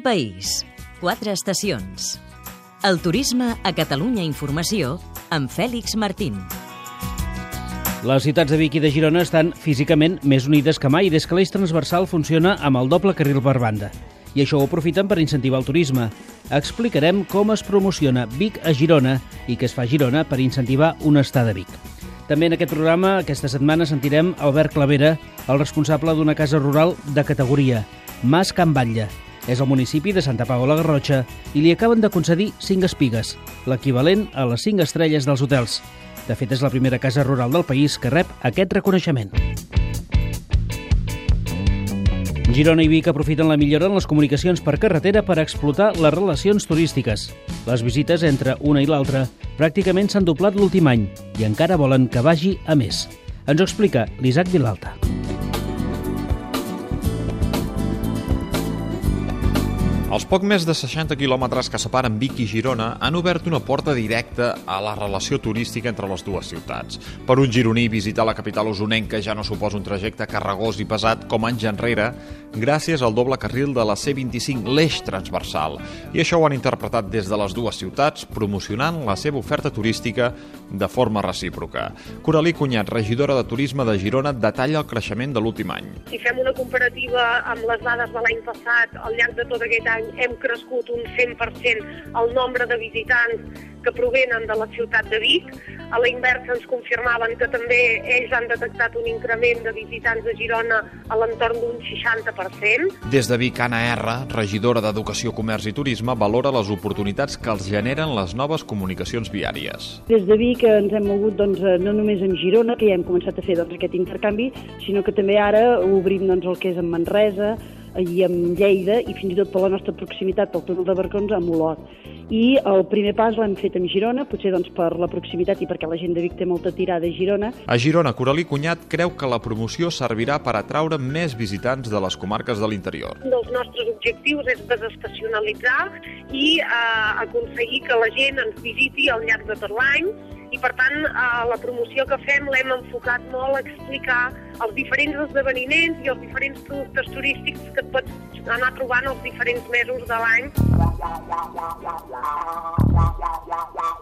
País, quatre estacions. El turisme a Catalunya Informació amb Fèlix Martín. Les ciutats de Vic i de Girona estan físicament més unides que mai des que l'eix transversal funciona amb el doble carril per banda. I això ho aprofiten per incentivar el turisme. Explicarem com es promociona Vic a Girona i què es fa a Girona per incentivar un estat de Vic. També en aquest programa, aquesta setmana, sentirem Albert Clavera, el responsable d'una casa rural de categoria, Mas Can Batlle. És el municipi de Santa Pau la Garrotxa i li acaben de concedir 5 espigues, l'equivalent a les 5 estrelles dels hotels. De fet, és la primera casa rural del país que rep aquest reconeixement. Girona i Vic aprofiten la millora en les comunicacions per carretera per explotar les relacions turístiques. Les visites entre una i l'altra pràcticament s'han doblat l'últim any i encara volen que vagi a més. Ens ho explica l'Isaac Vilalta. Els poc més de 60 quilòmetres que separen Vic i Girona han obert una porta directa a la relació turística entre les dues ciutats. Per un gironí, visitar la capital usonenca ja no suposa un trajecte carregós i pesat com anys enrere, gràcies al doble carril de la C25, l'eix transversal. I això ho han interpretat des de les dues ciutats, promocionant la seva oferta turística de forma recíproca. Coralí Cunyat, regidora de Turisme de Girona, detalla el creixement de l'últim any. Si fem una comparativa amb les dades de l'any passat, al llarg de tot aquest any any hem crescut un 100% el nombre de visitants que provenen de la ciutat de Vic. A la inversa ens confirmaven que també ells han detectat un increment de visitants de Girona a l'entorn d'un 60%. Des de Vic, Anna R., regidora d'Educació, Comerç i Turisme, valora les oportunitats que els generen les noves comunicacions viàries. Des de Vic ens hem mogut doncs, no només en Girona, que ja hem començat a fer doncs, aquest intercanvi, sinó que també ara obrim doncs, el que és en Manresa, i amb Lleida i fins i tot per la nostra proximitat pel túnel de Barcons amb Olot. I el primer pas l'hem fet amb Girona, potser doncs per la proximitat i perquè la gent de Vic té molta tirada a Girona. A Girona, Coralí Cunyat creu que la promoció servirà per atraure més visitants de les comarques de l'interior. Un dels nostres objectius és desestacionalitzar i eh, aconseguir que la gent ens visiti al llarg de tot l'any i per tant eh, la promoció que fem l'hem enfocat molt a explicar els diferents esdeveniments i els diferents productes turístics que et pots anar trobant els diferents mesos de l'any.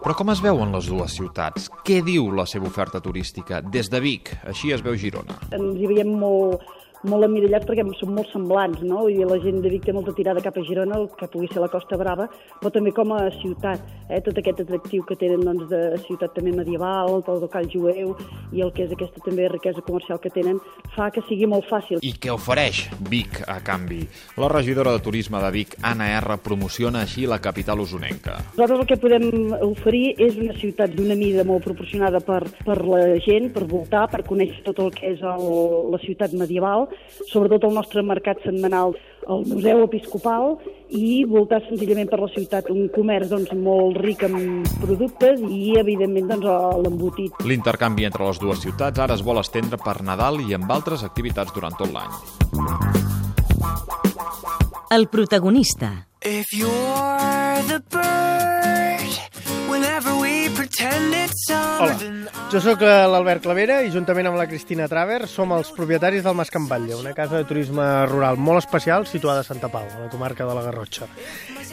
Però com es veuen les dues ciutats? Què diu la seva oferta turística? Des de Vic, així es veu Girona. Ens hi veiem molt, molt emmirallats perquè som molt semblants, no? I la gent de Vic té molta tirada cap a Girona, el que pugui ser la Costa Brava, però també com a ciutat, eh? tot aquest atractiu que tenen doncs, de ciutat també medieval, el local jueu i el que és aquesta també riquesa comercial que tenen, fa que sigui molt fàcil. I què ofereix Vic a canvi? La regidora de Turisme de Vic, Anna R, promociona així la capital usonenca. Nosaltres el que podem oferir és una ciutat d'una mida molt proporcionada per, per la gent, per voltar, per conèixer tot el que és el, la ciutat medieval, sobretot el nostre mercat setmanal al Museu Episcopal i voltar senzillament per la ciutat un comerç doncs, molt ric en productes i, evidentment, doncs, l'embotit. L'intercanvi entre les dues ciutats ara es vol estendre per Nadal i amb altres activitats durant tot l'any. El protagonista. If you're the bird, Hola, jo sóc eh, l'Albert Clavera i juntament amb la Cristina Traver som els propietaris del Mas Can Batlle, una casa de turisme rural molt especial situada a Santa Pau, a la comarca de la Garrotxa.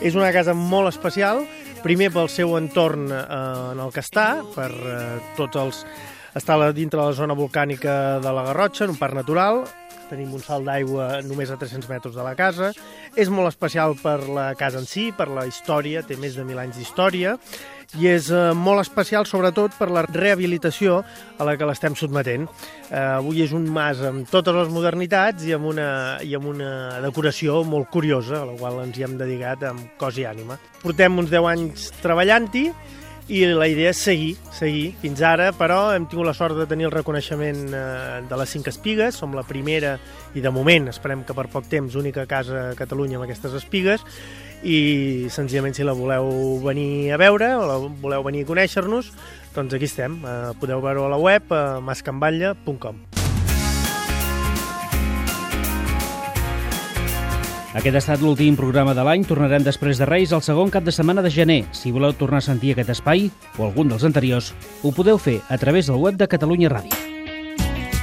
És una casa molt especial, primer pel seu entorn eh, en el que està, per eh, tots els... està dintre de la zona volcànica de la Garrotxa, en un parc natural, tenim un salt d'aigua només a 300 metres de la casa. És molt especial per la casa en si, per la història, té més de mil anys d'història, i és eh, molt especial sobretot per la rehabilitació a la que l'estem sotmetent. Eh, avui és un mas amb totes les modernitats i amb, una, i amb una decoració molt curiosa, a la qual ens hi hem dedicat amb cos i ànima. Portem uns 10 anys treballant-hi i la idea és seguir, seguir fins ara, però hem tingut la sort de tenir el reconeixement eh, de les cinc espigues, som la primera i de moment, esperem que per poc temps, única casa a Catalunya amb aquestes espigues. I senzillament si la voleu venir a veure o la voleu venir a conèixer-nos, doncs aquí estem, eh, podeu veure a la web a Aquest ha estat l'últim programa de l'any. Tornarem després de Reis el segon cap de setmana de gener. Si voleu tornar a sentir aquest espai, o algun dels anteriors, ho podeu fer a través del web de Catalunya Ràdio.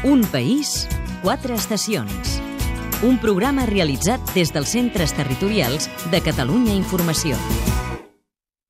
Un país, quatre estacions. un programa realitzat des dels centres territorials de Catalunya Informació.